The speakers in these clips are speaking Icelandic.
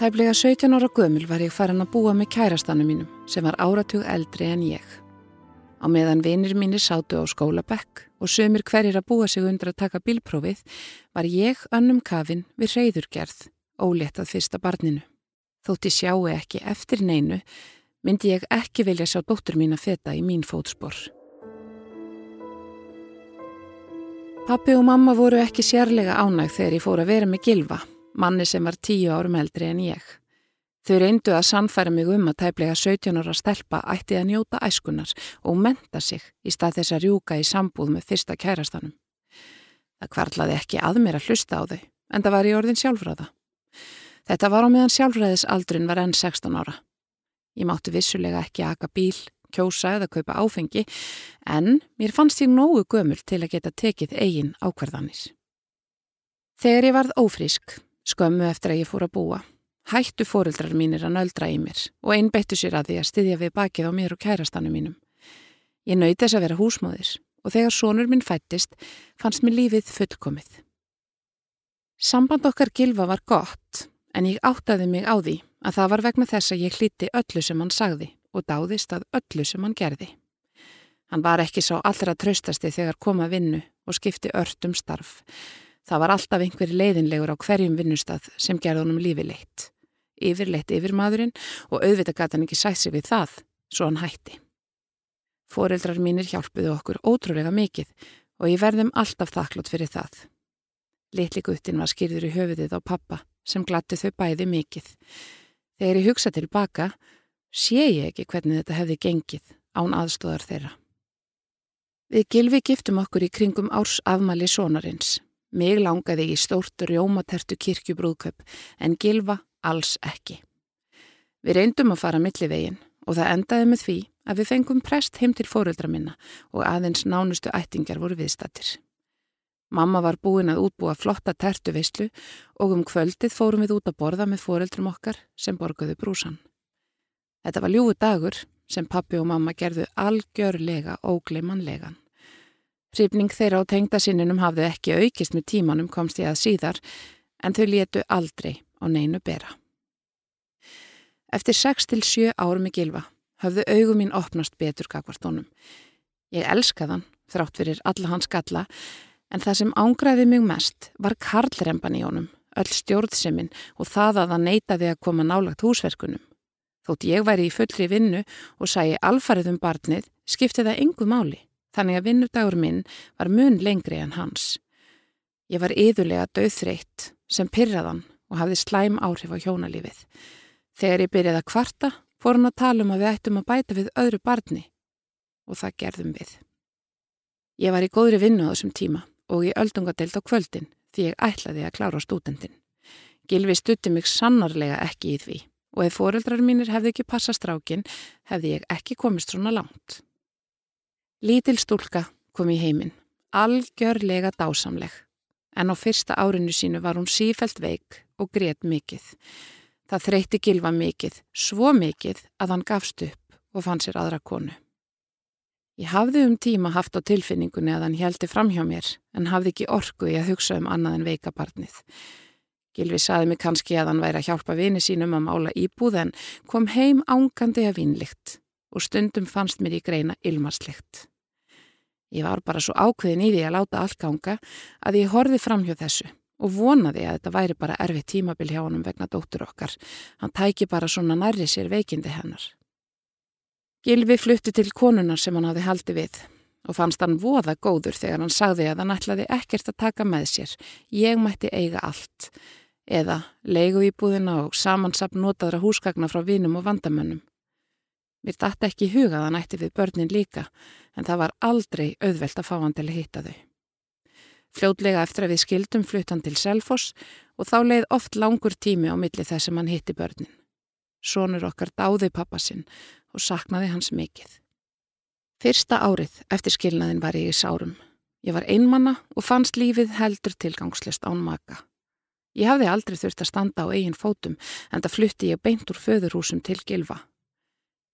Tæplega 17 ára gömul var ég farin að búa með kærastanum mínum sem var áratug eldri en ég. Á meðan vinir mínir sátu á skólabekk og sömur hverjir að búa sig undir að taka bílprófið var ég önnum kafin við reyðurgerð, óléttað fyrsta barninu. Þótti sjáu ekki eftir neinu, myndi ég ekki vilja sjá dóttur mín að feta í mín fótspor. Pappi og mamma voru ekki sérlega ánæg þegar ég fór að vera með gilva manni sem var tíu árum eldri en ég. Þau reyndu að sannfæra mig um að tæplega 17 ára stelpa ætti að njóta æskunar og menta sig í stað þess að rjúka í sambúð með fyrsta kærastanum. Það kvarlaði ekki að mér að hlusta á þau, en það var í orðin sjálfræða. Þetta var á meðan sjálfræðisaldrin var enn 16 ára. Ég mátti vissulega ekki aka bíl, kjósa eða kaupa áfengi, en mér fannst ég nógu gömul til að geta tekið eigin ákverðanis. Þegar ég varð ófrísk, Skömmu eftir að ég fór að búa. Hættu fóreldrar mínir að nöldra í mér og einbeittu sér að því að styðja við bakið á mér og kærastannu mínum. Ég nöyti þess að vera húsmóðis og þegar sónur minn fættist fannst mér lífið fullkomið. Samband okkar gilfa var gott en ég áttaði mig á því að það var vegna þess að ég hlíti öllu sem hann sagði og dáðist að öllu sem hann gerði. Hann var ekki sá allra tröstasti þegar koma vinnu og skipti ört um starf Það var alltaf einhver leiðinlegur á hverjum vinnustad sem gerði honum lífi leitt. Yfirleitt yfir maðurinn og auðvitað gæti hann ekki sætt sig við það, svo hann hætti. Fóreldrar mínir hjálpuðu okkur ótrúlega mikið og ég verðum alltaf þakklátt fyrir það. Litli guttin var skýrður í höfuðið á pappa sem glatti þau bæði mikið. Þegar ég hugsa tilbaka, sé ég ekki hvernig þetta hefði gengið án aðstóðar þeirra. Við gilfi giftum okkur í kringum árs afmali sonarins Mig langaði í stórt rjómatertu kirkjubrúðköp en Gilva alls ekki. Við reyndum að fara millivegin og það endaði með því að við fengum prest heim til fóreldra minna og aðeins nánustu ættingar voru viðstattir. Mamma var búin að útbúa flotta tertu veislu og um kvöldið fórum við út að borða með fóreldrum okkar sem borguðu brúsan. Þetta var ljúu dagur sem pappi og mamma gerðu algjörlega ógleimanlegan. Hrifning þeirra á tengdasinninum hafði ekki aukist með tímanum komst ég að síðar en þau létu aldrei á neinu bera. Eftir 6-7 árum í gilfa hafðu augum mín opnast betur kakvartónum. Ég elskaðan þrátt fyrir alla hans galla en það sem ángraði mig mest var karlremban í honum, öll stjórnseminn og það að það neytaði að koma nálagt húsverkunum. Þótt ég væri í fullri vinnu og sæi alfarið um barnið skipti það engu máli. Þannig að vinnudagur minn var mun lengri en hans. Ég var yðurlega döðþreitt sem pyrraðan og hafði slæm áhrif á hjónalífið. Þegar ég byrjaði að kvarta fór hann að tala um að við ættum að bæta við öðru barni og það gerðum við. Ég var í góðri vinnu á þessum tíma og ég öldungadelt á kvöldin því ég ætlaði að klára stúdendin. Gilvi stutti mig sannarlega ekki í því og ef foreldrar mínir hefði ekki passast rákin hefði ég ekki komist svona langt. Lítil stúlka kom í heiminn, algjörlega dásamleg, en á fyrsta árinu sínu var hún sífælt veik og greitt mikið. Það þreytti gilfa mikið, svo mikið að hann gafst upp og fann sér aðra konu. Ég hafði um tíma haft á tilfinningunni að hann heldi fram hjá mér, en hafði ekki orku í að hugsa um annað en veikabarnið. Gilvi saði mig kannski að hann væri að hjálpa vini sínum að mála íbúð en kom heim ángandi að vínlikt og stundum fannst mér í greina ilmarslikt. Ég var bara svo ákveðin í því að láta allt ganga að ég horfi fram hjá þessu og vonaði að þetta væri bara erfið tímabil hjá honum vegna dóttur okkar. Hann tæki bara svona nærri sér veikindi hennar. Gilvi flutti til konunar sem hann hafi haldi við og fannst hann voða góður þegar hann sagði að hann ætlaði ekkert að taka með sér. Ég mætti eiga allt. Eða leigu í búðina og samansapn notaðra húsgagna frá vinum og vandamönnum. Mér dætti ekki hugað að nætti við börnin líka, en það var aldrei auðvelt að fá hann til að hitta þau. Fljótlega eftir að við skildum flutt hann til Selfoss og þá leið oft langur tími á milli þess sem hann hitti börnin. Sónur okkar dáði pappasinn og saknaði hans mikið. Fyrsta árið eftir skilnaðin var ég í sárum. Ég var einmanna og fannst lífið heldur tilgangslist án maka. Ég hafði aldrei þurft að standa á eigin fótum en það flutti ég beint úr föðurhúsum til gilfa.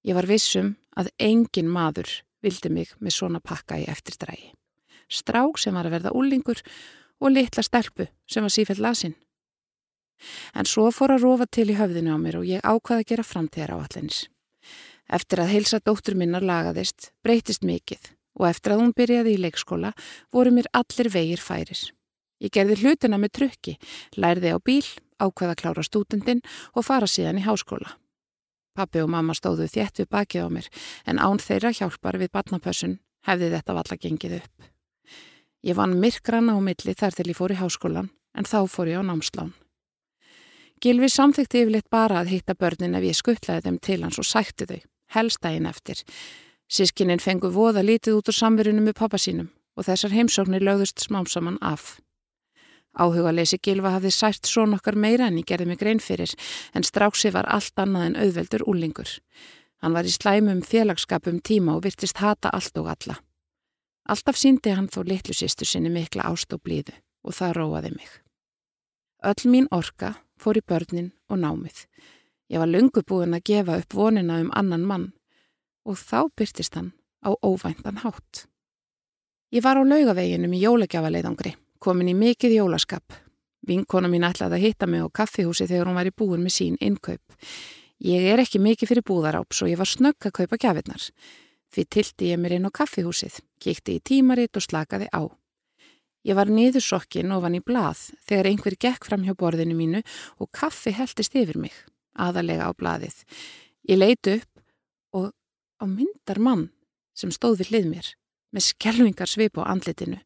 Ég var vissum að engin maður vildi mig með svona pakka í eftirdrægi. Strák sem var að verða úlingur og litla stelpu sem var sífell lasinn. En svo fór að rofa til í höfðinu á mér og ég ákvaði að gera framtíðar á allins. Eftir að heilsa dóttur minnar lagaðist, breytist mikið og eftir að hún byrjaði í leikskóla voru mér allir vegir færis. Ég gerði hlutina með trukki, lærði á bíl, ákvaða að klára stúdendin og fara síðan í háskóla. Pappi og mamma stóðu þétt við bakið á mér en án þeirra hjálpar við batnapössun hefði þetta valla gengið upp. Ég vann myrkran á milli þar til ég fór í háskólan en þá fór ég á námslán. Gilvi samþykti yfirleitt bara að hitta börnin ef ég skuttlaði þeim til hans og sætti þau helstægin eftir. Sískininn fengu voða lítið út úr samverunum með pappa sínum og þessar heimsóknir lögðust smámsaman af. Áhuga leysi Gilva hafði sært svo nokkar meira en ég gerði mig grein fyrir en stráksi var allt annað en auðveldur úlingur. Hann var í slæmum félagskapum tíma og virtist hata allt og alla. Alltaf síndi hann þó litlu sýstu sinni mikla ást og blíðu og það róaði mig. Öll mín orka fór í börnin og námið. Ég var lungu búin að gefa upp vonina um annan mann og þá byrtist hann á óvæntan hátt. Ég var á laugaveginum í jólegjafaleiðangri, komin í mikið jólaskap. Vinkona mín ætlaði að hitta mig á kaffihúsi þegar hún var í búin með sín innkaup. Ég er ekki mikið fyrir búðaráps og ég var snögg að kaupa gjafinnar. Því tilti ég mér inn á kaffihúsið, kíkti í tímaritt og slakaði á. Ég var niður sokkin ofan í blað þegar einhver gekk fram hjá borðinu mínu og kaffi heldist yfir mig aðalega á blaðið. Ég leiti upp og á myndar mann sem stóð við hlið mér með skelvingar svip á andlitinu.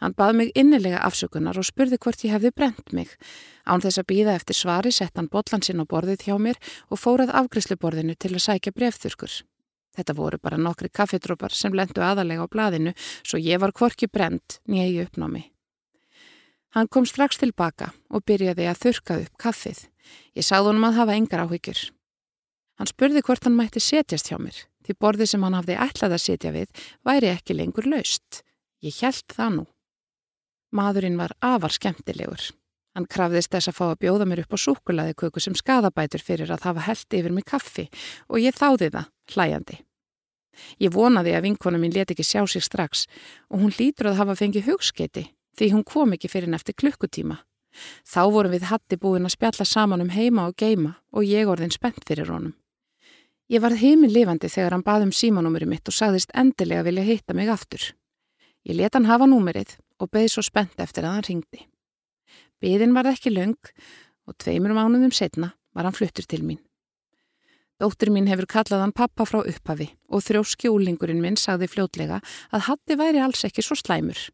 Hann bað mig innilega afsökunar og spurði hvort ég hefði brent mig. Án þess að býða eftir svari sett hann botlan sinn á borðið hjá mér og fórað afgriðsluborðinu til að sækja brefþurkur. Þetta voru bara nokkri kaffetrópar sem lendu aðalega á blaðinu svo ég var kvorki brent nýju uppnámi. Hann kom strax tilbaka og byrjaði að þurka upp kaffið. Ég sagði honum að hafa engar áhyggjur. Hann spurði hvort hann mætti setjast hjá mér, því borðið sem hann hafði ætlað að setja við væri ekki lengur laust. Ég held það nú. Maðurinn var afar skemmtilegur. Hann krafðist þess að fá að bjóða mér upp á súkulaði köku sem skadabætur fyrir að hafa held yfir mig kaffi og ég þáði það, hlæjandi. Ég vonaði að vinkona mín let ekki sjá sig strax og hún lítur að hafa fengið hugskeiti því hún kom ekki fyrir nefti klukkutíma. Þá vorum við hatti búin að spjalla saman um heima og geima og ég orðin spennt fyrir honum. Ég varð heiminn lifandi þegar hann bað um símanúmeri mitt og sagðist endilega vilja hitta mig aftur. Ég let hann hafa númerið og beði svo spennt eftir að hann ringdi. Beðin var ekki löng og tveimur mánuðum setna var hann fluttur til mín. Dóttur mín hefur kallað hann pappa frá upphafi og þrjóski úlingurinn minn sagði fljótlega að hatti væri alls ekki svo slæmur.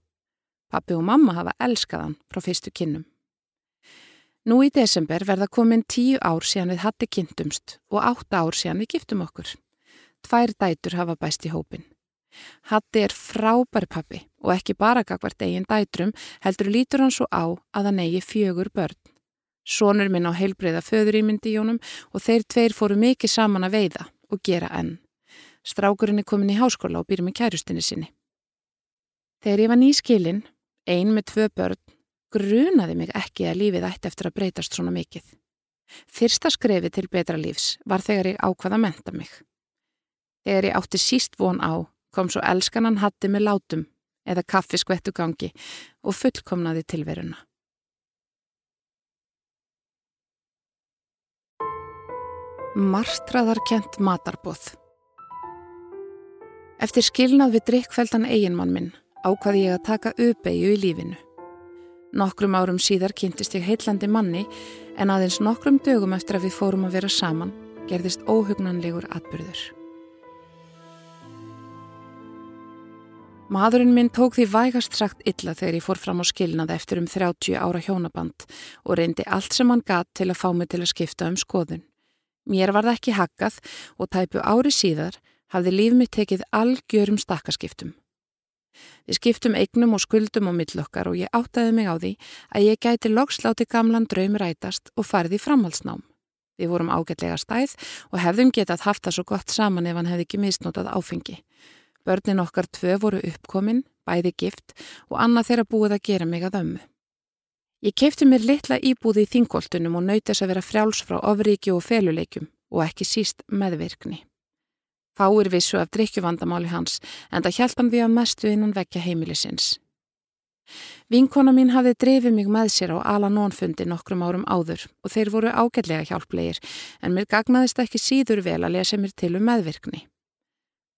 Pappi og mamma hafa elskað hann frá fyrstu kinnum. Nú í desember verða komin tíu ár síðan við hatti kynntumst og átta ár síðan við giftum okkur. Tvær dætur hafa bæst í hópin. Hatti er frábær pappi og ekki bara gagvart eigin dætrum heldur lítur hann svo á að hann eigi fjögur börn. Sónur minn á heilbreyða föður ímyndi í jónum og þeir tveir fóru mikið saman að veiða og gera enn. Strákurinn er komin í háskóla og býr með kærustinni sinni. Þegar ég var nýskilinn, ein með tvö börn, grunaði mig ekki að lífið ætti eftir að breytast svona mikið. Fyrsta skrefi til betra lífs var þegar ég ákvaða að menta mig. Þegar ég átti síst von á kom svo elskanan hatti með látum eða kaffiskvettu gangi og fullkomnaði tilveruna. Martraðarkent matarbóð Eftir skilnað við drikkfeldan eiginmann minn ákvaði ég að taka uppeyju í lífinu. Nokkrum árum síðar kynntist ég heitlandi manni en aðeins nokkrum dögum eftir að við fórum að vera saman gerðist óhugnanlegur atbyrður. Maðurinn minn tók því vægast sagt illa þegar ég fór fram á skilnað eftir um 30 ára hjónaband og reyndi allt sem hann gatt til að fá mig til að skipta um skoðun. Mér var það ekki hakkað og tæpu ári síðar hafði líf mitt tekið algjörum stakkaskiptum. Við skiptum eignum og skuldum á millokkar og ég áttaði mig á því að ég gæti loksláti gamlan draum rætast og farði framhalsnám. Við vorum ágætlega stæð og hefðum getað haft það svo gott saman ef hann hefði ekki misnótað áfengi. Börnin okkar tvö voru uppkomin, bæði gift og annað þeirra búið að gera mig að ömmu. Ég kefti mér litla íbúði í þingoltunum og nöytis að vera frjáls frá ofríki og feluleikum og ekki síst meðvirkni. Fáir vissu af drikkjuvandamáli hans en það hjælt hann við að mestu innan vekja heimilisins. Vinkona mín hafði drefið mig með sér á Alanónfundi nokkrum árum áður og þeir voru ágætlega hjálplegir en mér gagnaðist ekki síður vel að lesa mér til um meðvirkni.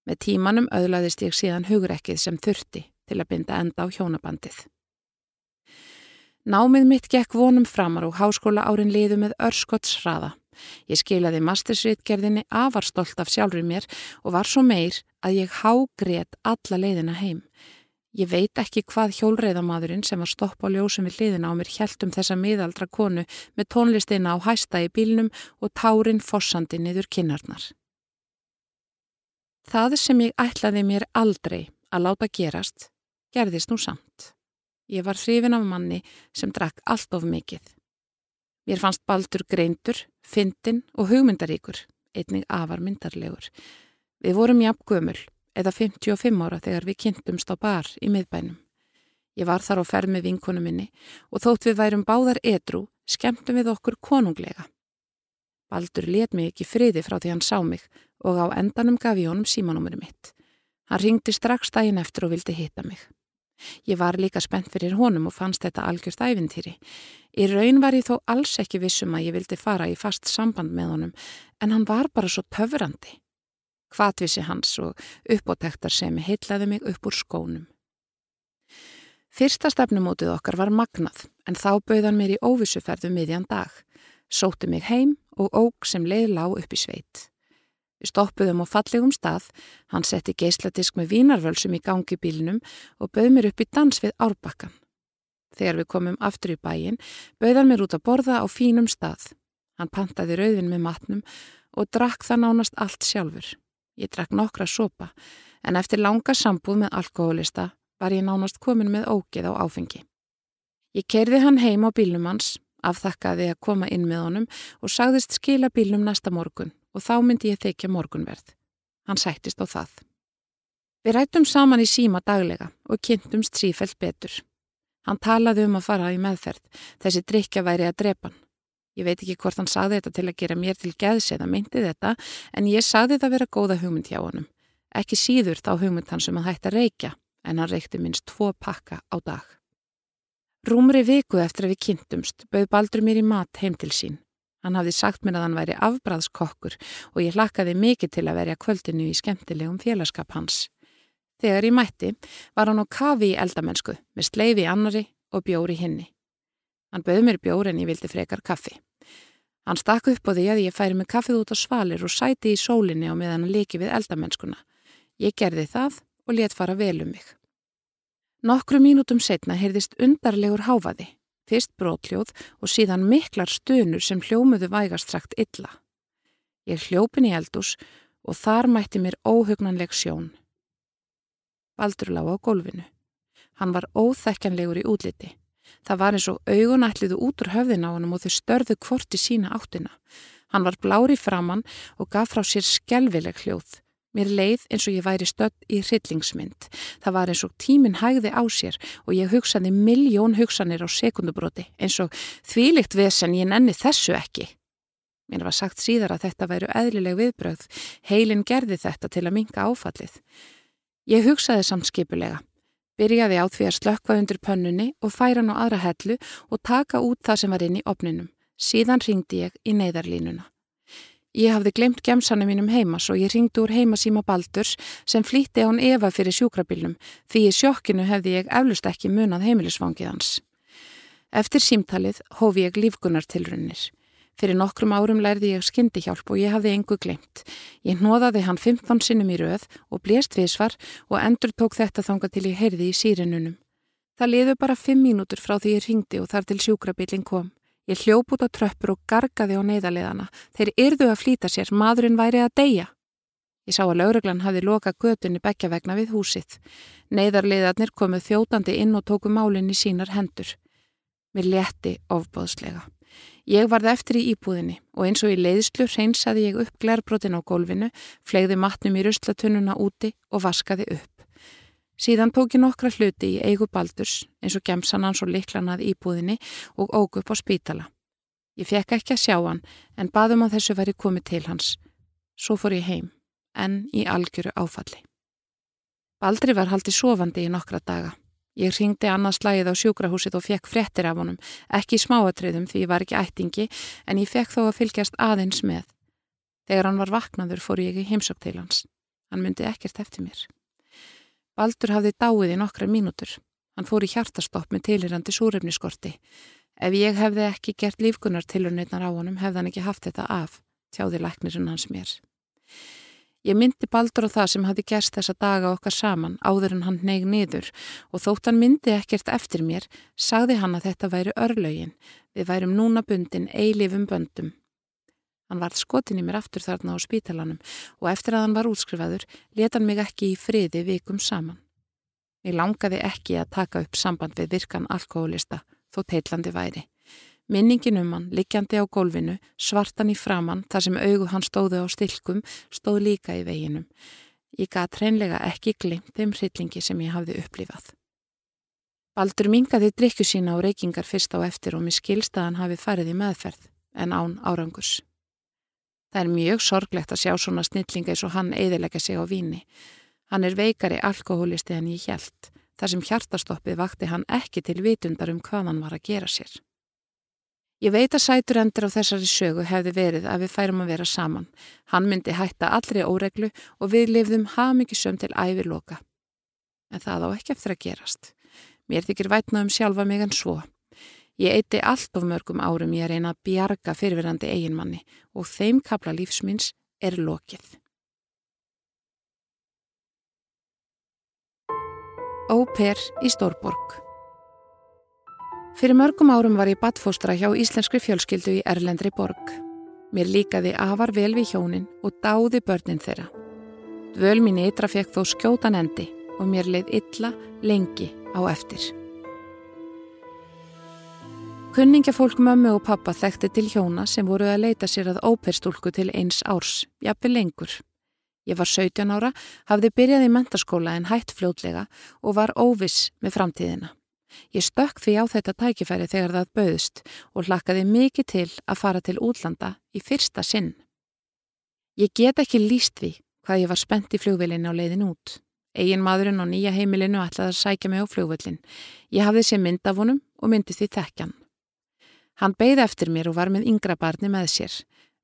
Með tímanum auðlaðist ég síðan hugrekkið sem þurfti til að binda enda á hjónabandið. Námið mitt gekk vonum framar og háskóla árin liðu með örskottsraða. Ég skilaði mastersritgerðinni afar stolt af sjálfur mér og var svo meir að ég hágrét alla leiðina heim. Ég veit ekki hvað hjólreiðamadurinn sem var stopp á ljósum við hliðina á mér hjælt um þessa miðaldra konu með tónlistina á hæsta í bílnum og tárin fossandi niður kinnarnar. Það sem ég ætlaði mér aldrei að láta gerast, gerðist nú samt. Ég var hrifin af manni sem drakk allt of mikið. Mér fannst baldur greindur, fyndin og hugmyndaríkur, einnig afar myndarlegur. Við vorum jafn gömul eða 55 ára þegar við kynntumst á bar í miðbænum. Ég var þar á ferð með vinkonu minni og þótt við værum báðar edru, skemmtum við okkur konunglega. Baldur let mig ekki friði frá því hann sá mig og á endanum gaf ég honum símanúmeri mitt. Hann ringdi strax daginn eftir og vildi hitta mig. Ég var líka spennt fyrir honum og fannst þetta algjörst æfintýri. Í raun var ég þó alls ekki vissum að ég vildi fara í fast samband með honum en hann var bara svo töfrandi. Hvatvísi hans og uppótektar sem heitlaði mig upp úr skónum. Fyrsta stefnumótið okkar var magnað en þá bauðan mér í óvissuferðu miðjan dag. Sóti mig heim og óg sem leið lág upp í sveit. Við stoppuðum á fallegum stað, hann setti geisladisk með vínarvölsum í gangi bílinum og bauð mér upp í dans við árbakkan. Þegar við komum aftur í bæin, bauðan mér út að borða á fínum stað. Hann pantaði rauðin með matnum og drakk það nánast allt sjálfur. Ég drakk nokkra sopa, en eftir langa sambúð með alkoholista var ég nánast komin með ógeð á áfengi. Ég kerði hann heim á bílnum hans, afþakkaði að koma inn með honum og sagðist skila bílnum næsta morgun og þá myndi ég þykja morgunverð. Hann sættist á það. Við rættum saman í síma daglega og kynntumst sífælt betur. Hann talaði um að fara í meðferð, þessi drikja væri að drepa hann. Ég veit ekki hvort hann sagði þetta til að gera mér til geðs eða myndi þetta en ég sagði þetta vera góða hugmynd hjá honum. Ekki síður þá hugmynd hann sem að hætta reykja en hann reykti minst tvo pakka á dag. Rúmri viku eftir að við kynntumst bauð Baldur mér í mat heim til sín. Hann hafði sagt mér að hann væri afbræðskokkur og ég hlakkaði mikið til að verja kvöldinu í skemmtilegum félagskap hans. Þegar ég mætti var hann á kafi í eldamennsku með sleifi í annari og bjóri hinni. Hann bauð mér bjóri en ég vildi frekar kaffi. Hann stakk upp á því að ég færi með kaffið út á svalir og sæti í sólinni og meðan hann leki við eldamennskuna. Ég gerði það og let fara vel um mig. Nokkru mínútum setna heyrðist undarlegur háfaði, fyrst brótljóð og síðan miklar stunur sem hljómuðu vægast sagt illa. Ég hljópin í eldús og þar mætti mér óhugnanleg sjón. Baldur lág á gólfinu. Hann var óþekkanlegur í útliti. Það var eins og augun ætliðu út úr höfðin á hann og þau störðu kvorti sína áttina. Hann var blári framann og gaf frá sér skjelvileg hljóð. Mér leið eins og ég væri stödd í hryllingsmynd. Það var eins og tíminn hægði á sér og ég hugsaði miljón hugsanir á sekundubroti eins og þvílikt vesen ég nenni þessu ekki. Mér var sagt síðar að þetta væru eðlileg viðbröð. Heilin gerði þetta til að minga áfallið. Ég hugsaði samt skipulega. Byrjaði á því að slökkva undir pönnunni og færa á aðra hellu og taka út það sem var inn í opninum. Síðan ringdi ég í neyðarlínuna. Ég hafði glemt gemsanum mínum heimas og ég ringdi úr heimasíma Baldurs sem flýtti án Eva fyrir sjúkrabilnum því í sjokkinu hefði ég eflust ekki munað heimilisvangið hans. Eftir símtalið hófi ég lífgunartilrunir. Fyrir nokkrum árum lærði ég skyndihjálp og ég hafði engu glemt. Ég hnoðaði hann 15 sinnum í röð og blést viðsvar og endur tók þetta þanga til ég heyrði í sírinunum. Það liðu bara 5 mínútur frá því ég ringdi og þar til sjúkrabillin kom. Ég hljóp út á tröppur og gargaði á neyðarleðana. Þeir yrðu að flýta sér, maðurinn væri að deyja. Ég sá að lauruglan hafi loka götunni bekja vegna við húsið. Neyðarleðarnir komuð þjótandi inn og tóku málinn í sínar hendur. Mér létti ofbóðslega. Ég varði eftir í íbúðinni og eins og í leiðslu hreinsaði ég upp glerbrotin á gólfinu, flegði matnum í ruslatununa úti og vaskaði upp. Síðan tók ég nokkra hluti í eigu baldurs eins og gemsan hans og liklanað íbúðinni og óg upp á spítala. Ég fekk ekki að sjá hann en baðum að þessu væri komið til hans. Svo fór ég heim, en í algjöru áfalli. Baldri var haldið sofandi í nokkra daga. Ég ringdi annað slægið á sjúkrahúsið og fekk frettir af honum, ekki í smáatriðum því ég var ekki ættingi en ég fekk þó að fylgjast aðeins með. Þegar hann var vaknaður fór ég í heimsökt til hans. Hann myndi ekkert eftir mér. Baldur hafði dáið í nokkra mínútur. Hann fór í hjartastopp með tilirandi súrefniskorti. Ef ég hefði ekki gert lífgunartilurnirnar á honum hefði hann ekki haft þetta af, tjáði læknirinn hans mér. Ég myndi baldur á það sem hafi gerst þessa daga okkar saman áður en hann neig niður og þótt hann myndi ekkert eftir mér, sagði hann að þetta væri örlögin. Við værum núna bundin eilifum böndum. Hann varð skotin í mér aftur þarna á spítalanum og eftir að hann var útskrifaður leta hann mig ekki í friði vikum saman. Ég langaði ekki að taka upp samband við virkan alkoholista þó teillandi væri. Minningin um hann, likjandi á gólfinu, svartan í framann þar sem augu hann stóðu á stilkum, stóð líka í veginum. Ég gæt hreinlega ekki glimt þeim hryllingi sem ég hafði upplifað. Baldur mingaði drikku sína á reykingar fyrst á eftir og mér skilst að hann hafi farið í meðferð, en án árangurs. Það er mjög sorglegt að sjá svona snillinga eins og hann eiðilega sig á víni. Hann er veikari alkohólisti en ég hjælt, þar sem hjartastoppið vakti hann ekki til vitundar um hvað hann var að gera sér. Ég veit að sætur endur á þessari sögu hefði verið að við færum að vera saman. Hann myndi hætta allri óreglu og við lifðum hafmyggisum til ævirloka. En það á ekki eftir að gerast. Mér þykir vætna um sjálfa mig en svo. Ég eitti allt of mörgum árum ég reyna að bjarga fyrirverandi eiginmanni og þeim kapla lífsminns er lokið. Óper í Stórborg Fyrir mörgum árum var ég badfóstra hjá íslenskri fjölskyldu í Erlendri borg. Mér líkaði afar vel við hjónin og dáði börnin þeirra. Dvöl mín ytra fekk þó skjótan endi og mér leið illa lengi á eftir. Kunningafólk mömmu og pappa þekkti til hjóna sem voru að leita sér að óperstúlku til eins árs, jafnveg lengur. Ég var 17 ára, hafði byrjað í mentaskóla en hætt fljótlega og var óviss með framtíðina. Ég stökk því á þetta tækifæri þegar það bauðst og hlakkaði mikið til að fara til útlanda í fyrsta sinn. Ég get ekki líst því hvað ég var spennt í fljóðvillinni á leiðin út. Egin maðurinn á nýja heimilinu ætlaði að sækja mig á fljóðvillin. Ég hafði sér mynd af honum og myndi því þekkjan. Hann beigði eftir mér og var með yngra barni með sér.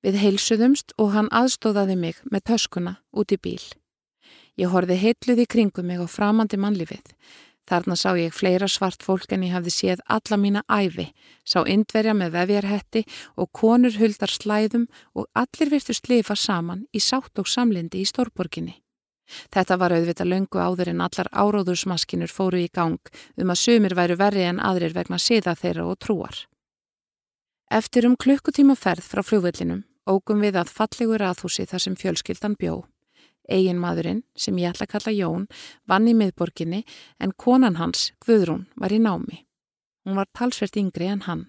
Við heilsuðumst og hann aðstóðaði mig með töskuna út í bíl. Ég horfi heitluð í kringum mig á framandi mannlífið. Þarna sá ég fleira svart fólk en ég hafði séð alla mína æfi, sá indverja með vefjarhetti og konur huldar slæðum og allir virtust lifa saman í sátt og samlindi í Stórborginni. Þetta var auðvitað löngu áður en allar áróðursmaskinur fóru í gang um að sumir væru verri en aðrir vegna siða þeirra og trúar. Eftir um klukkutíma ferð frá fljóðvillinum ógum við að fallegur aðhúsi þar sem fjölskyldan bjó. Egin maðurinn, sem ég ætla að kalla Jón, vann í miðborginni en konan hans, Guðrún, var í námi. Hún var talsvert yngri en hann.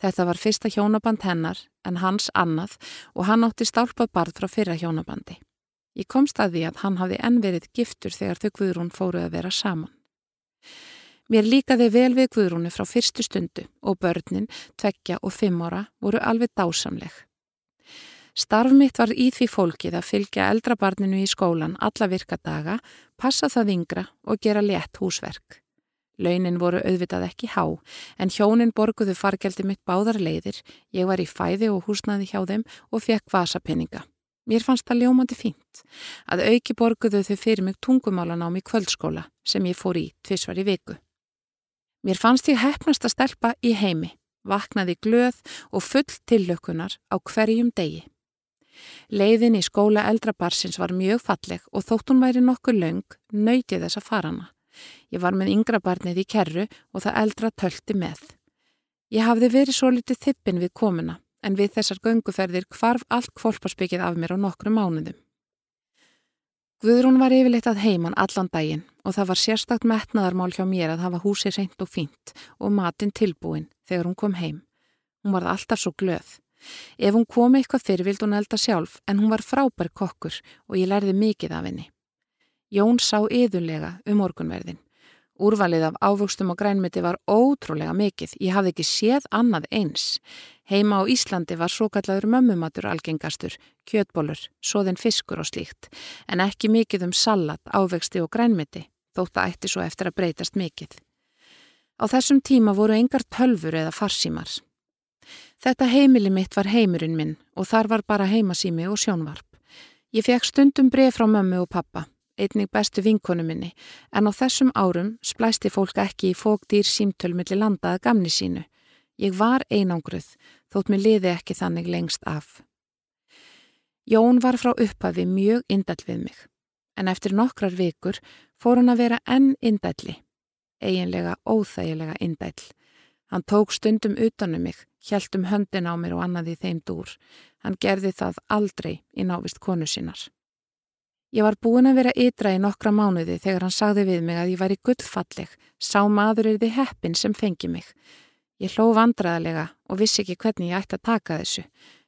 Þetta var fyrsta hjónaband hennar en hans annað og hann átti stálpað barð frá fyrra hjónabandi. Ég komst að því að hann hafði ennverið giftur þegar þau Guðrún fóru að vera saman. Mér líkaði vel við Guðrúnu frá fyrstu stundu og börnin, tveggja og fimm ára voru alveg dásamleg. Starf mitt var í því fólkið að fylgja eldrabarninu í skólan alla virkadaga, passa það yngra og gera létt húsverk. Launin voru auðvitað ekki há, en hjónin borguðu fargeldi mitt báðar leiðir, ég var í fæði og húsnaði hjá þeim og fekk vasapenninga. Mér fannst það ljómandi fínt, að auki borguðu þau fyrir mig tungumálan á mig kvöldskóla sem ég fór í tvísvar í viku. Mér fannst ég hefnast að stelpa í heimi, vaknaði glöð og full tillökunar á hverjum degi. Leiðin í skóla eldrabarsins var mjög falleg og þótt hún væri nokkuð laung, nöyti þess að fara hana. Ég var með yngra barnið í kerru og það eldra tölti með. Ég hafði verið svo litið þippin við komuna, en við þessar gönguferðir kvarf allt kvolparsbyggið af mér á nokkru mánuðum. Guðrún var yfirleitt að heiman allan daginn og það var sérstakt metnaðarmál hjá mér að hafa húsi reynd og fínt og matinn tilbúin þegar hún kom heim. Hún var alltaf svo glöð. Ef hún kom eitthvað fyrir vild hún elda sjálf en hún var frábær kokkur og ég lærði mikið af henni. Jón sá yðurlega um morgunverðin. Úrvalið af ávöxtum og grænmiti var ótrúlega mikið, ég hafði ekki séð annað eins. Heima á Íslandi var svo kallaður mömmumatur algengastur, kjötbólur, soðin fiskur og slíkt, en ekki mikið um salat, ávexti og grænmiti, þótt að ætti svo eftir að breytast mikið. Á þessum tíma voru engar tölfur eða farsímar. Þetta heimili mitt var heimurinn minn og þar var bara heimasími og sjónvarp. Ég fekk stundum bref frá mömmu og pappa einnig bestu vinkonu minni, en á þessum árum splæsti fólk ekki í fókdýr símtölmilli landaða gamni sínu. Ég var einangruð, þótt mér liði ekki þannig lengst af. Jón var frá upphafi mjög indall við mig, en eftir nokkrar vikur fór hann að vera enn indalli, eiginlega óþægilega indall. Hann tók stundum utanum mig, hjælt um höndin á mér og annaði þeim dúr. Hann gerði það aldrei í návist konu sínar. Ég var búin að vera ytra í nokkra mánuði þegar hann sagði við mig að ég væri gullfalleg, sá maður er þið heppin sem fengi mig. Ég hló vandraðalega og vissi ekki hvernig ég ætti að taka þessu.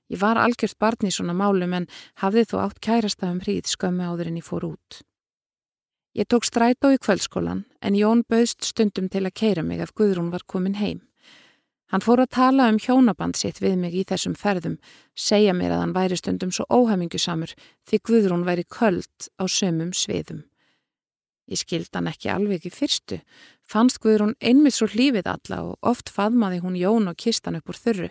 Ég var algjört barn í svona málum en hafði þó átt kærastafum hríð skömmi áður en ég fór út. Ég tók strætó í kvöldskólan en Jón bauðst stundum til að keira mig ef Guðrún var komin heim. Hann fór að tala um hjónaband sitt við mig í þessum ferðum, segja mér að hann væri stundum svo óhæmingusamur því Guðrún væri köld á sömum sviðum. Ég skild hann ekki alveg í fyrstu, fannst Guðrún einmitt svo hlífið alla og oft faðmaði hún Jón og kistan upp úr þurru.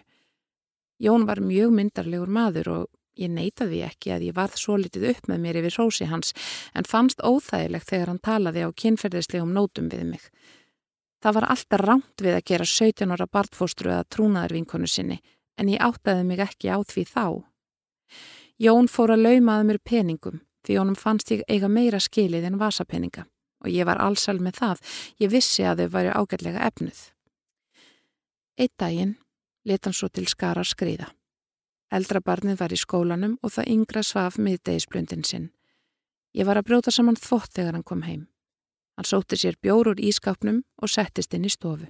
Jón var mjög myndarlegur maður og ég neytaði ekki að ég varð svo litið upp með mér yfir rósi hans en fannst óþægilegt þegar hann talaði á kynferðislegum nótum við mig. Það var alltaf rámt við að gera 17 ára bartfóstru eða trúnaðarvinkonu sinni en ég áttaði mig ekki á því þá. Jón fór að laumaði mér peningum því honum fannst ég eiga meira skilið en vasapeninga og ég var allsal með það, ég vissi að þau væri ágætlega efnuð. Eitt daginn let hann svo til skara skriða. Eldra barnið var í skólanum og það yngra svaf miðdegisblöndin sinn. Ég var að brjóta saman þvott þegar hann kom heim. Hann sótti sér bjór úr ískapnum og settist inn í stofu.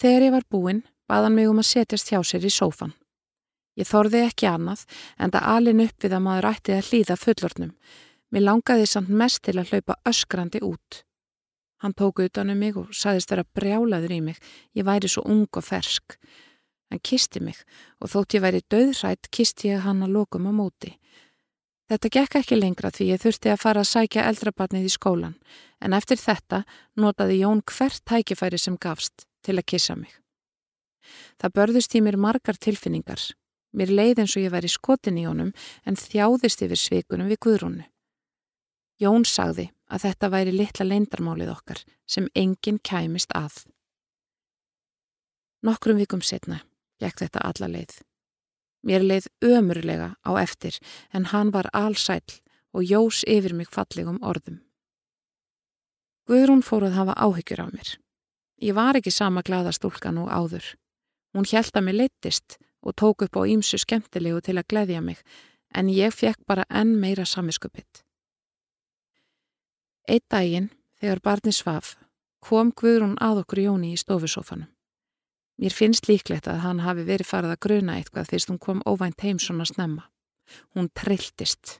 Þegar ég var búinn, baðan mig um að setjast hjá sér í sófan. Ég þorði ekki annað en það alin upp við að maður ætti að hlýða fullornum. Mér langaði samt mest til að hlaupa öskrandi út. Hann tók utanum mig og saðist vera brjálaður í mig. Ég væri svo ung og fersk. Hann kisti mig og þótt ég væri döðrætt kisti ég hann að lokum á móti. Þetta gekk ekki lengra því ég þurfti að fara að sækja eldrabarnið í skólan en eftir þetta notaði Jón hvert tækifæri sem gafst til að kissa mig. Það börðust í mér margar tilfinningar. Mér leið eins og ég væri skotin í honum en þjáðist yfir svikunum við Guðrúnu. Jón sagði að þetta væri litla leindarmálið okkar sem enginn kæmist að. Nokkrum vikum setna gekk þetta alla leið. Mér leið ömurlega á eftir en hann var allsæl og jós yfir mig fallegum orðum. Guðrún fór að hafa áhyggjur af mér. Ég var ekki sama gladastúlkan og áður. Hún að mér leittist og tók upp á ímsu skemmtilegu til að gleðja mig en ég fekk bara enn meira saminskupitt. Eitt daginn, þegar barni svaf, kom Guðrún að okkur Jóni í stofusófanum. Mér finnst líklegt að hann hafi verið farið að gruna eitthvað fyrst hún kom óvænt heim svona snemma. Hún trilltist.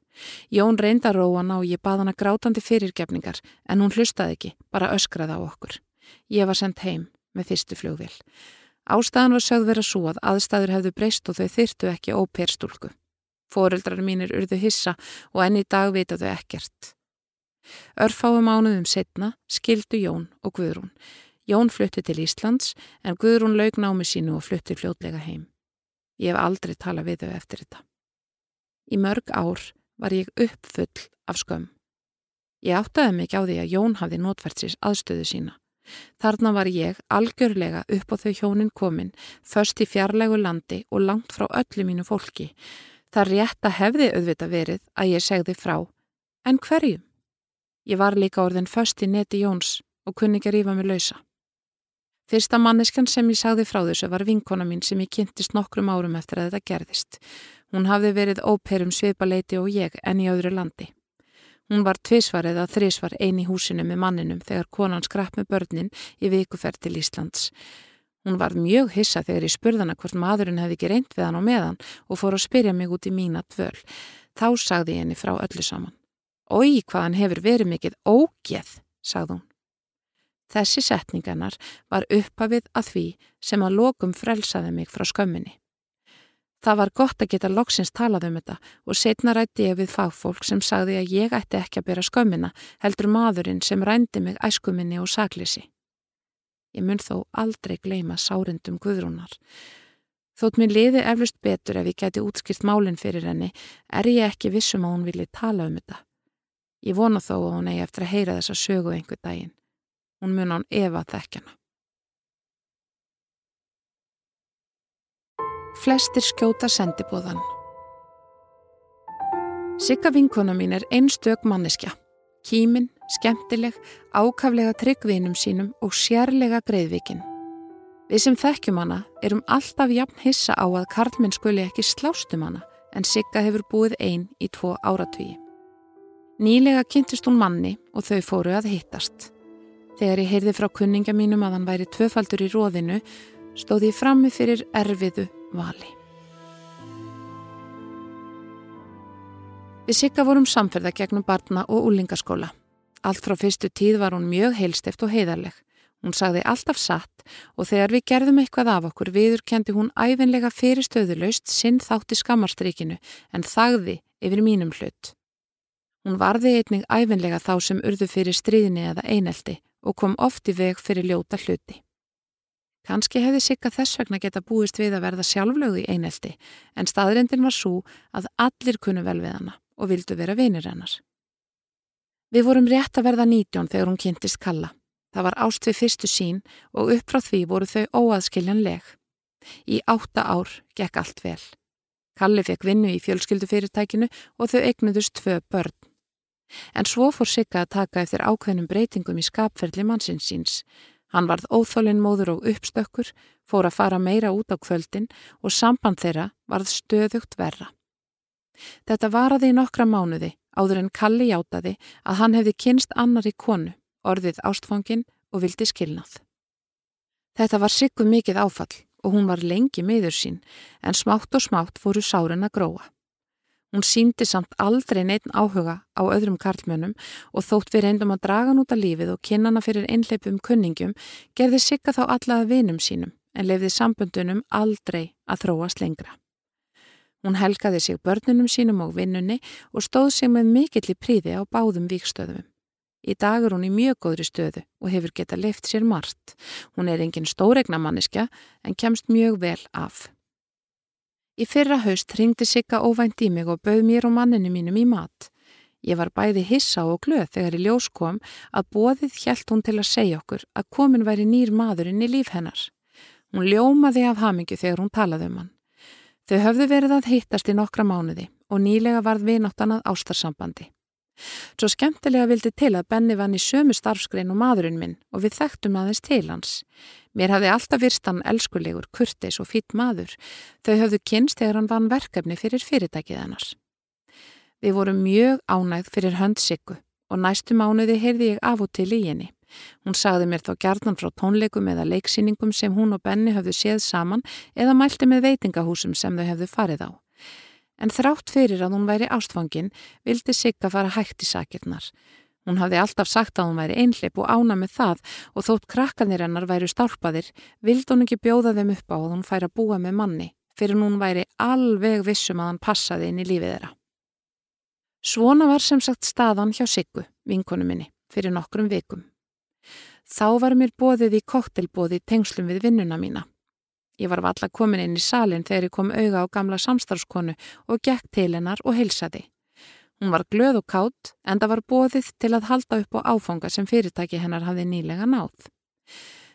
Jón reynda róana og ég bað hana grátandi fyrirgefningar en hún hlustaði ekki, bara öskraði á okkur. Ég var sendt heim með fyrstu fljóðvil. Ástæðan var sögð vera svo að aðstæður hefðu breyst og þau þyrtu ekki óperstúlku. Fóreldrar mínir urðu hissa og enni dag vitaðu ekkert. Örfáum ánuðum setna skildu Jón og Guðrún Jón flutti til Íslands en Guðrún laug námi sínu og flutti fljótlega heim. Ég hef aldrei talað við þau eftir þetta. Í mörg ár var ég uppfull af skömm. Ég áttaði mig á því að Jón hafði notvært sér aðstöðu sína. Þarna var ég algjörlega upp á þau hjónin komin, först í fjarlægu landi og langt frá öllu mínu fólki. Það rétt að hefði auðvita verið að ég segði frá. En hverjum? Ég var líka orðin först í neti Jóns og kunni ekki rífa mig lausa. Fyrsta manneskan sem ég sagði frá þessu var vinkona mín sem ég kynntist nokkrum árum eftir að þetta gerðist. Hún hafði verið óperum svipaleiti og ég en í öðru landi. Hún var tvísvar eða þrísvar eini húsinu með manninum þegar konan skrapp með börnin í vikuferð til Íslands. Hún var mjög hissa þegar ég spurðana hvort maðurinn hefði ekki reynd við hann á meðan og fór að spyrja mig út í mína tvöl. Þá sagði ég henni frá öllu saman. Ói, hvað hann hefur verið mikið ógeð, sagði hún. Þessi setningarnar var upphafið að því sem að lokum frelsaði mig frá skömminni. Það var gott að geta loksins talað um þetta og setna rætti ég við fagfólk sem sagði að ég ætti ekki að bera skömmina heldur maðurinn sem rændi mig æskuminni og saklisi. Ég mun þó aldrei gleima sárendum guðrúnar. Þótt minn liði eflust betur ef ég geti útskilt málinn fyrir henni, er ég ekki vissum að hún vilji tala um þetta. Ég vona þó að hún eigi eftir að heyra þessa sögu einhver daginn. Hún mun án Eva þekkjana. Flestir skjóta sendibóðan. Sigga vinkona mín er einstök manneskja. Kímin, skemmtileg, ákaflega tryggvinum sínum og sérlega greiðvikinn. Við sem þekkjum hana erum alltaf jafn hissa á að Karlminn skuli ekki slástum hana en Sigga hefur búið einn í tvo áratvíi. Nýlega kynntist hún manni og þau fóru að hittast. Þegar ég heyrði frá kunninga mínum að hann væri tvöfaldur í róðinu stóð ég frammi fyrir erfiðu vali. Við Sigga vorum samferða gegnum barna og úlingaskóla. Allt frá fyrstu tíð var hún mjög heilstift og heiðarleg. Hún sagði alltaf satt og þegar við gerðum eitthvað af okkur viðurkendi hún æfinlega fyrir stöðuleust sinn þátti skammarstrykinu en þagði yfir mínum hlut. Hún varði einnig æfinlega þá sem urðu fyrir stríðinni eða eineldi og kom oft í veg fyrir ljóta hluti. Kanski hefði Sigga þess vegna geta búist við að verða sjálflögðu í eineldi en staðrindin var svo að allir kunnu vel við hana og vildu vera vinir hennar. Við vorum rétt að verða nítjón þegar hún kynntist Kalla. Það var ást við fyrstu sín og upp frá því voru þau óaðskiljanleg. Í átta ár gekk allt vel. Kalli fekk vinnu í fjölskyldufyrirtækinu og þau egnuðust tvö börn. En svo fór Sigga að taka eftir ákveðnum breytingum í skapferðli mannsins síns. Hann varð óþólinn móður og uppstökkur, fór að fara meira út á kvöldin og samband þeirra varð stöðugt verra. Þetta varaði í nokkra mánuði áður en Kalli játaði að hann hefði kynst annari konu, orðið ástfangin og vildi skilnað. Þetta var sikku mikið áfall og hún var lengi miður sín en smátt og smátt fóru sárin að gróa. Hún síndi samt aldrei neitt áhuga á öðrum karlmönum og þótt við reyndum að draga hann út af lífið og kynnana fyrir einleipum kunningum gerði sikka þá alla að vinum sínum en lefði sambundunum aldrei að þróast lengra. Hún helgaði sig börnunum sínum og vinnunni og stóð sig með mikill í príði á báðum vikstöðum. Í dag er hún í mjög góðri stöðu og hefur geta leift sér margt. Hún er engin stóregna manniska en kemst mjög vel af. Í fyrra haust ringdi Sigga óvænt í mig og bauð mér og manninu mínum í mat. Ég var bæði hissa og glöð þegar í ljós kom að bóðið hjælt hún til að segja okkur að komin væri nýr maðurinn í líf hennar. Hún ljómaði af hamingu þegar hún talaði um hann. Þau höfðu verið að hittast í nokkra mánuði og nýlega varð vináttan að ástarsambandi. Svo skemmtilega vildi til að Benni vann í sömu starfskrein og maðurinn minn og við þekktum aðeins til hans. Mér hafði alltaf virst hann elskulegur, kurteis og fýtt maður. Þau höfðu kynst þegar hann vann verkefni fyrir fyrirtækið hennars. Við vorum mjög ánægð fyrir höndsikku og næstu mánuði heyrði ég af og til í henni. Hún sagði mér þá gjarnan frá tónleikum eða leiksýningum sem hún og Benni höfðu séð saman eða mælti með veitingahúsum sem þau höfðu farið á. En þrátt fyrir að hún væri ástfangin vildi Sigga fara hægt í sakirnar. Hún hafði alltaf sagt að hún væri einhleip og ána með það og þótt krakkanir hennar væru stálpaðir vildi hún ekki bjóða þeim upp á að hún færi að búa með manni fyrir hún væri alveg vissum að hann passaði inn í lífið þeirra. Svona var sem sagt staðan hjá Siggu, vinkonu minni, fyrir nokkrum vikum. Þá var mér bóðið í koktelbóði tengslum við vinnuna mína. Ég var valla komin inn í salin þegar ég kom auga á gamla samstarfskonu og gekk til hennar og heilsaði. Hún var glöð og kátt en það var bóðið til að halda upp á áfanga sem fyrirtæki hennar hafði nýlega náð.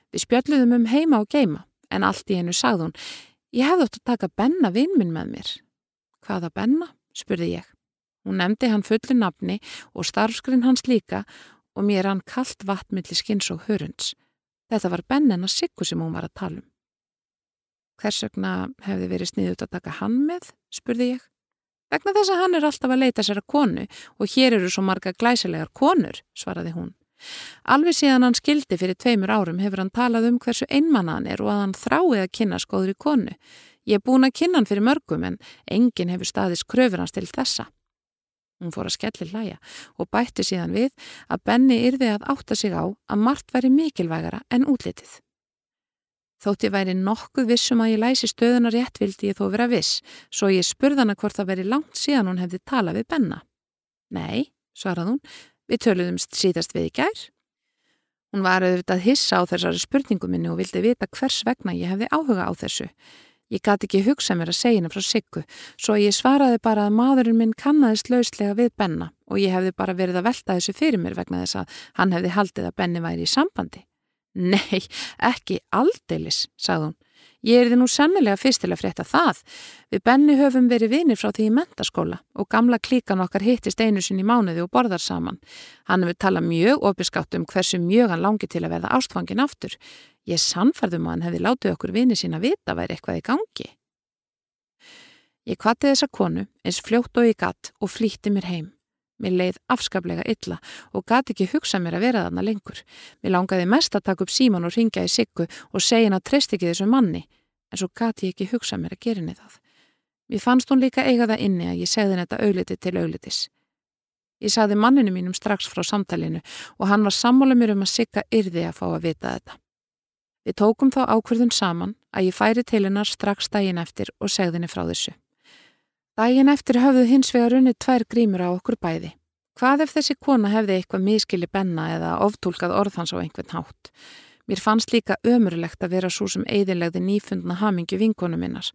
Við spjöldluðum um heima og geima en allt í hennu sagði hún Ég hefði ótt að taka Benna vinnminn með mér. Hvaða Benna? spurði ég. Hún nefndi hann fullu nafni og starfskrinn hans líka og mér hann kallt vatnmilli skins og hörunds. Þetta var bennina Siggu sem hún var að tala um. Hvers vegna hefði verið sniðut að taka hann með, spurði ég. Vegna þess að hann er alltaf að leita sér að konu og hér eru svo marga glæsilegar konur, svaraði hún. Alveg síðan hann skildi fyrir tveimur árum hefur hann talað um hversu einmann hann er og að hann þráið að kynna skóður í konu. Ég er búin að kynna hann fyrir mörgum en enginn hefur staðist kröfur hans til þessa. Hún fór að skelli hlæja og bætti síðan við að Benni yrði að átta sig á að margt væri mikilvægara en útlitið. Þótt ég væri nokkuð vissum að ég læsi stöðuna rétt vildi ég þó vera viss, svo ég spurðana hvort það veri langt síðan hún hefði talað við Benna. Nei, svarað hún, Við töluðumst síðast við í gær. Hún var auðvitað hissa á þessari spurningu minni og vildi vita hvers vegna ég hefði áhuga á þessu. Ég gati ekki hugsa mér að segja henni frá Siggu, svo ég svaraði bara að maðurinn minn kannaðist lauslega við Benna og ég hefði bara verið að velta þessu fyrir mér vegna þess að hann hefði haldið að Benni væri í sambandi. Nei, ekki aldeilis, sagði hún. Ég er þið nú sennilega fyrst til að frétta það. Við Benni höfum verið vinir frá því í mentaskóla og gamla klíkan okkar hittist einu sinni í mánuði og borðar saman. Hann hefur talað mjög opiskátt um hversu mjög hann langi til að verða ástfangin aftur. Ég sannferðum að hann hefði látið okkur vini sína vita væri eitthvað í gangi. Ég kvatti þessa konu eins fljótt og ég gatt og flýtti mér heim. Mér leið afskaplega illa og gati ekki hugsa mér að vera þarna lengur. Mér langaði mest að taka upp síman og ringja í siggu og segja hann að treyst ekki þessu manni, en svo gati ekki hugsa mér að gera henni það. Mér fannst hún líka eiga það inni að ég segði henni þetta augliti til auglitis. Ég sagði manninu mínum strax frá samtalinu og hann var sammála mér um að sigga yrði að fá að vita þetta. Við tókum þá ákverðun saman að ég færi til hennar strax daginn eftir og segði henni frá þessu. Dægin eftir höfðu hins vegar unnið tvær grímur á okkur bæði. Hvað ef þessi kona hefði eitthvað miskili benna eða oftúlkað orðhans á einhvern hátt? Mér fannst líka ömurlegt að vera svo sem eiðilegði nýfundna hamingju vinkonu minnar.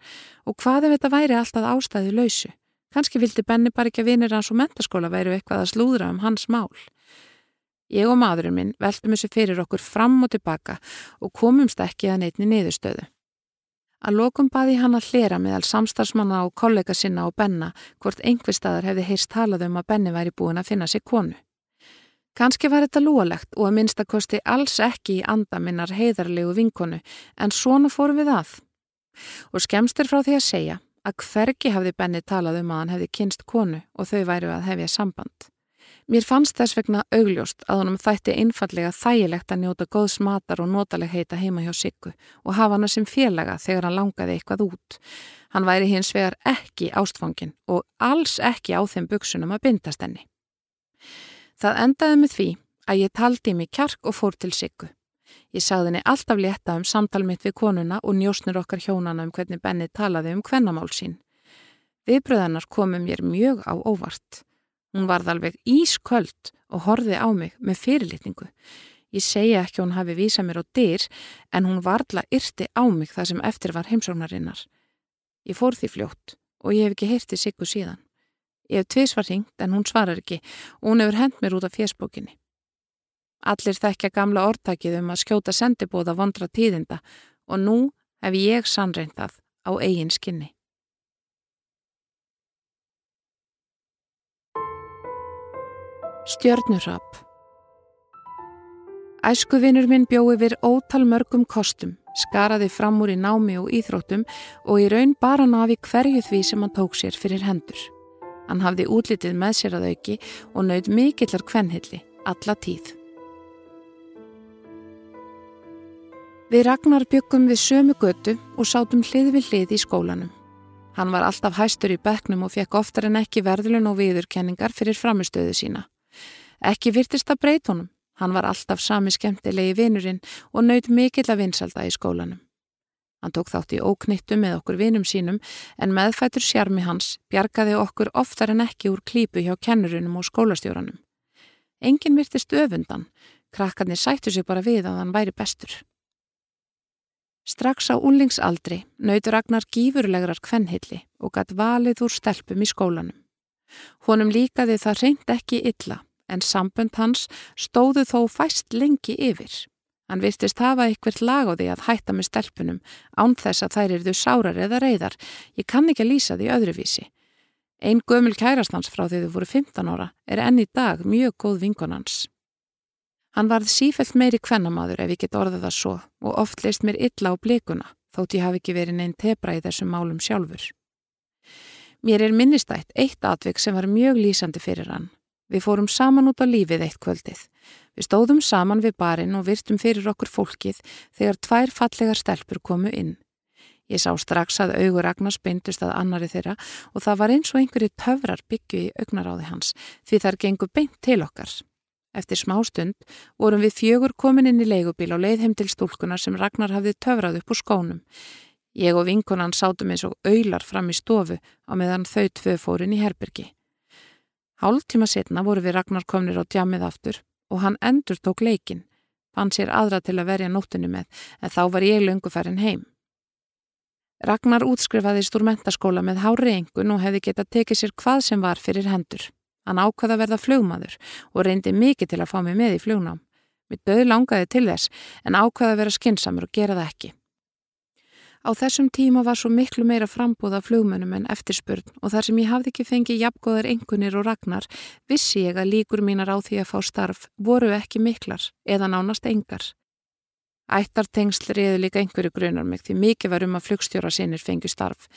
Og hvað ef þetta væri alltaf ástæði lausu? Kanski vildi Benni bara ekki að vinir hans og mentaskóla væru eitthvað að slúðra um hans mál. Ég og maðurinn minn veltum þessu fyrir okkur fram og tilbaka og komumst ekki að neitni niðurstöðu. Að lokum baði hann að hlera meðal samstarfsmanna og kollega sinna og Benna hvort einhver staðar hefði heyrst talað um að Benni væri búin að finna sig konu. Kanski var þetta lúalegt og að minnstakosti alls ekki í andaminnar heiðarlegu vinkonu en svona fórum við að. Og skemstir frá því að segja að hvergi hafði Benni talað um að hann hefði kynst konu og þau væru að hefja samband. Mér fannst þess vegna augljóst að honum þætti einfallega þægilegt að njóta góðs matar og notaleg heita heima hjá Siggu og hafa hana sem félaga þegar hann langaði eitthvað út. Hann væri hins vegar ekki ástfangin og alls ekki á þeim buksunum að bindast henni. Það endaði með því að ég taldi mig kjark og fór til Siggu. Ég sagði henni alltaf létta um samtal mitt við konuna og njósnur okkar hjónana um hvernig Benni talaði um hvennamál sín. Viðbröðanar komum mér mjög á óvart. Hún varð alveg ísköld og horfi á mig með fyrirlitningu. Ég segja ekki hún hafi vísað mér á dyr en hún varðla yrti á mig það sem eftir var heimsóknarinnar. Ég fór því fljótt og ég hef ekki heyrtið Siggu síðan. Ég hef tviðsvar ringt en hún svarar ekki og hún hefur hend mér út af fjersbókinni. Allir þekkja gamla orðtakið um að skjóta sendibóða vondra tíðinda og nú hef ég sannreint það á eigin skinni. Stjörnurrapp Æskuvinur minn bjóði við ótal mörgum kostum, skaraði fram úr í námi og íþróttum og í raun bara nafi hverju því sem hann tók sér fyrir hendur. Hann hafði útlitið með sér að auki og naut mikillar kvennhilli, alla tíð. Við Ragnar byggum við sömu götu og sátum hlið við hlið í skólanum. Hann var alltaf hæstur í beknum og fekk oftar en ekki verðlun og viðurkenningar fyrir framistöðu sína. Ekki virtist að breytunum, hann var alltaf sami skemmtilegi vinurinn og naut mikill að vinsalda í skólanum. Hann tók þátt í óknittu með okkur vinum sínum en meðfætur sjarmi hans bjargaði okkur oftar en ekki úr klípu hjá kennurunum og skólastjóranum. Engin virtist öfundan, krakkarnir sættu sig bara við að hann væri bestur. Strax á úlingsaldri nautur Ragnar gífurlegrar kvennhilli og gatt valið úr stelpum í skólanum. Honum líkaði það reynd ekki illa en sambönd hans stóðu þó fæst lengi yfir. Hann virtist hafa eitthvað lag á því að hætta með stelpunum án þess að þær eruðu sárar eða reyðar. Ég kann ekki að lýsa því öðruvísi. Einn gömul kærastans frá því þau voru 15 ára er enn í dag mjög góð vingonans. Hann varð sífelt meiri kvennamadur ef ég get orðað það svo og oft leist mér illa á blikuna þótt ég hafi ekki verið neinn tebra í þessum málum sjálfur. Mér er minnistætt eitt atvik sem var mjög lýsandi fyrir hann. Við fórum saman út á lífið eitt kvöldið. Við stóðum saman við barinn og virtum fyrir okkur fólkið þegar tvær fallegar stelpur komu inn. Ég sá strax að augur Ragnars beintust að annari þeirra og það var eins og einhverju töfrar byggju í augnaráði hans því þar gengur beint til okkar. Eftir smá stund vorum við fjögur komin inn í leigubíl og leið heim til stúlkunar sem Ragnar hafði töfrað upp úr skónum. Ég og vinkonan sátum eins og aular fram í stofu á meðan þau tvö fórin í herbergi. Hálf tíma setna voru við Ragnar komnir á djamið aftur og hann endur tók leikin. Hann sér aðra til að verja nóttinu með en þá var ég lönguferðin heim. Ragnar útskrifaðist úr mentaskóla með hári engun og hefði getað tekið sér hvað sem var fyrir hendur. Hann ákvaða að verða flugmaður og reyndi mikið til að fá mig með í flugnám. Mér döði langaði til þess en ákvaða að vera skinsamur og gera það ekki. Á þessum tíma var svo miklu meira frambúð af flugmönnum en eftirspurn og þar sem ég hafði ekki fengið jafngóðar engunir og ragnar vissi ég að líkur mínar á því að fá starf voru ekki miklar eða nánast engar. Ættartengsl reyðu líka einhverju grunar mig því mikið var um að flugstjóra sinir fengju starf.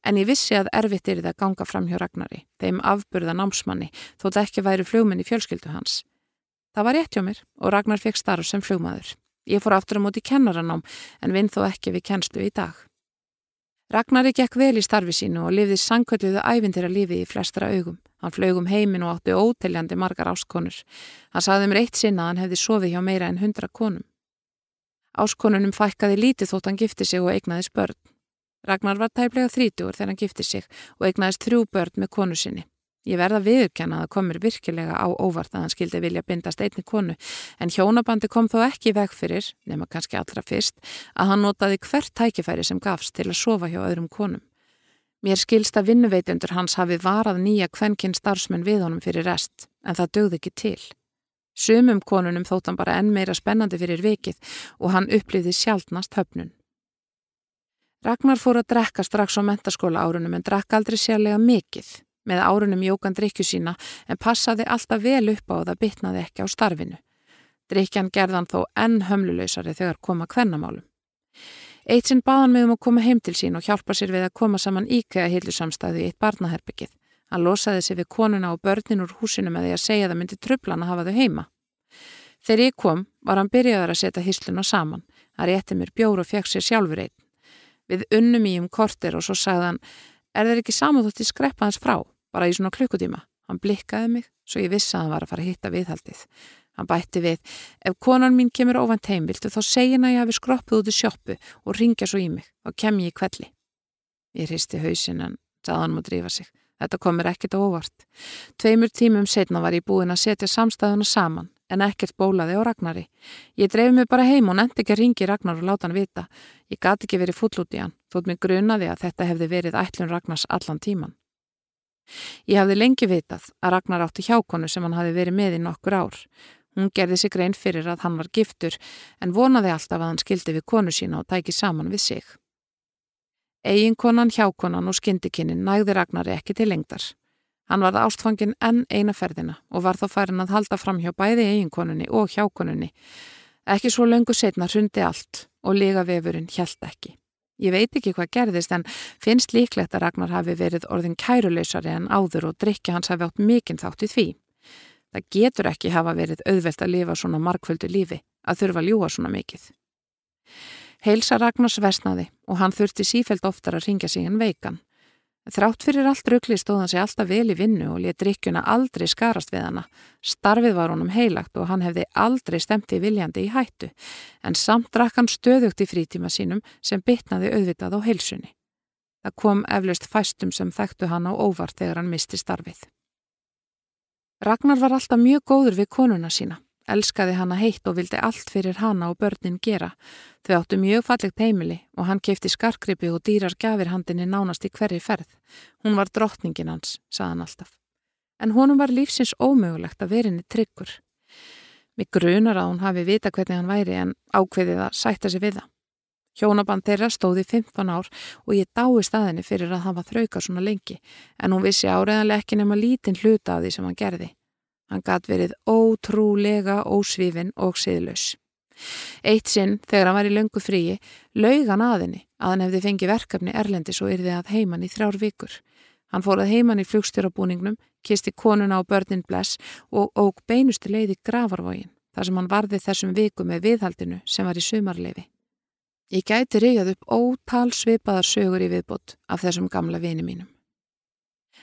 En ég vissi að erfitt er það að ganga fram hjá Ragnari, þeim afburða námsmanni, þótt ekki væri flugmenn í fjölskyldu hans. Það var rétt hjá mér og Ragnar fekk starf sem flugmaður. Ég fór aftur á móti kennaranám en vinn þó ekki við kennslu í dag. Ragnari gekk vel í starfi sínu og lifði sangkvölduðu ævindira lífi í flestara augum. Hann flög um heimin og átti óteljandi margar áskonur. Hann saði mér eitt sinna að hann hefði sofið hjá meira en hundra konum. Áskonunum fækkaði lítið þótt hann gifti sig og eignaðist börn. Ragnar var tæplega þrítugur þegar hann gifti sig og eignaðist þrjú börn með konu sinni. Ég verða viðurkenna að það komir virkilega á óvart að hann skildi vilja bindast einni konu en hjónabandi kom þó ekki veg fyrir, nema kannski allra fyrst, að hann notaði hvert tækifæri sem gafst til að sofa hjá öðrum konum. Mér skilst að vinnuveitundur hans hafi varað nýja kvenkinn starfsmenn við honum fyrir rest en það dögði ekki til. Sumum konunum þótt hann bara enn meira spennandi fyrir vikið og hann upplýði sjálfnast höfnun. Ragnar fór að drekka strax á mentaskóla árunum en drakk aldrei sérlega mikið. Með árunum jókan drikju sína en passaði alltaf vel upp á það bitnaði ekki á starfinu. Drikjan gerðan þó enn hömluleysari þegar koma kvennamálum. Eitt sinn baðan með um að koma heim til sín og hjálpa sér við að koma saman íkæða hildusamstæðu í eitt barnaherbyggið. Hann losaði sig við konuna og börnin úr húsinu með því að segja það myndi trublan að hafa þau heima. Þegar ég kom var hann byrjaður að setja hysluna saman. Hann rétti mér bjór og fekk sér sjálfur einn. Við unnum í um kortir og svo sagði hann, er þeir ekki samúðótt í skreppa hans frá, bara í svona klukkutíma? Hann blikkaði mig, svo ég vissi að hann var að fara að hitta viðhaldið. Hann bætti við, ef konan mín kemur ofant heim, viltu þá segja hann að ég hafi skroppið út í sjóppu og ringja svo í mig, þá kem ég í kvelli. Ég hristi hausin en sagði hann múið drífa sig. Þetta komir ekkit óvart. Tveimur tímum setna var ég búin að setja samstæðuna saman, en ekkert bólaði á Ragnari. Ég dreif mig bara heim og nefndi ekki að ringi Ragnar og láta hann vita. Ég gati ekki verið full út í hann, þótt mig grunaði að þetta hefði verið ætlun Ragnars allan tíman. Ég hafði lengi vitað að Ragnar átti hjákonu sem hann hafi verið með í nokkur ár. Hún gerði sig grein fyrir að hann var giftur, en vonaði alltaf að hann skildi við konu sína og tæki saman við sig. Eginkonan, hjákonan og skyndikinin nægði Ragnari ekki til lengdar. Hann varð ástfangin enn eina ferðina og var þá farin að halda fram hjá bæði eiginkonunni og hjákonunni. Ekki svo löngu setna hrundi allt og lega vefurinn hjælt ekki. Ég veit ekki hvað gerðist en finnst líklegt að Ragnar hafi verið orðin kæruleysari en áður og drikki hans hafi átt mikinn þátt í því. Það getur ekki hafa verið auðvelt að lifa svona markvöldu lífi, að þurfa að ljúa svona mikið. Heilsa Ragnars versnaði og hann þurfti sífælt oftar að ringja sig en veikan. Þrátt fyrir allt rökli stóð hann sig alltaf vel í vinnu og let drikkjuna aldrei skarast við hana. Starfið var honum heilagt og hann hefði aldrei stemt í viljandi í hættu, en samt drakk hann stöðugt í frítíma sínum sem bitnaði auðvitað á heilsunni. Það kom eflaust fæstum sem þekktu hann á óvart þegar hann misti starfið. Ragnar var alltaf mjög góður við konuna sína elskaði hana heitt og vildi allt fyrir hana og börnin gera. Þau áttu mjög fallegt heimili og hann keipti skarkrippi og dýrar gafir handinni nánast í hverri ferð. Hún var drottningin hans, saðan alltaf. En honum var lífsins ómögulegt að verinni tryggur. Mér grunar að hún hafi vita hvernig hann væri en ákveðið að sætta sig við það. Hjónaband þeirra stóði 15 ár og ég dái staðinni fyrir að hann var þrauka svona lengi en hún vissi áreðanlega ekki nema lítinn hluta af því sem hann gerði. Hann gatt verið ótrúlega ósvífin og siðlaus. Eitt sinn, þegar hann var í löngu fríi, laug hann aðinni að hann hefði fengið verkefni Erlendis og yrði að heiman í þrjár vikur. Hann fór að heiman í flugstjórabúningnum, kisti konuna á börnin bless og óg beinusti leiði gravarvógin. þar sem hann varði þessum viku með viðhaldinu sem var í sumarleifi. Ég gæti ríðað upp ótal svipaðar sögur í viðbót af þessum gamla vini mínum.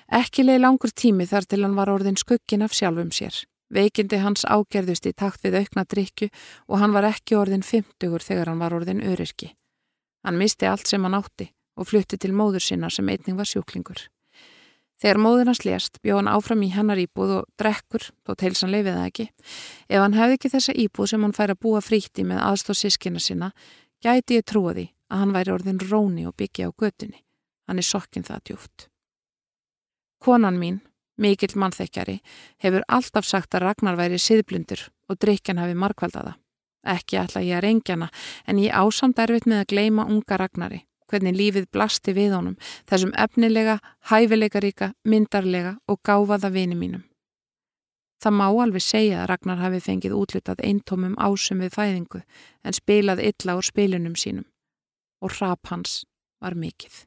Ekki leið langur tími þar til hann var orðin skuggin af sjálfum sér. Veikindi hans ágerðust í takt við aukna drikju og hann var ekki orðin fymtugur þegar hann var orðin öryrki. Hann misti allt sem hann átti og flutti til móður sinna sem einning var sjúklingur. Þegar móður hans lést bjóð hann áfram í hennar íbúð og drekkur, þó teils hann lefiði það ekki. Ef hann hefði ekki þessa íbúð sem hann fær að búa fríti með aðstóð sískina sinna, gæti ég trúa því að hann væri orðin róni og byggja á götunni. Hann er sokkinn það djúft. Konan mín, mikill mannþekkjari, hefur alltaf sagt að Ragnar væri siðblindur og drikjan hafi markvaldaða. Ekki ætla ég að rengjana en ég ásamt erfitt með að gleima unga Ragnari, hvernig lífið blasti við honum, þessum efnilega, hæfileikaríka, myndarlega og gáfaða vini mínum. Það má alveg segja að Ragnar hafi fengið útlutað eintómum ásum við fæðingu en spilað illa úr spilunum sínum og rap hans var mikill.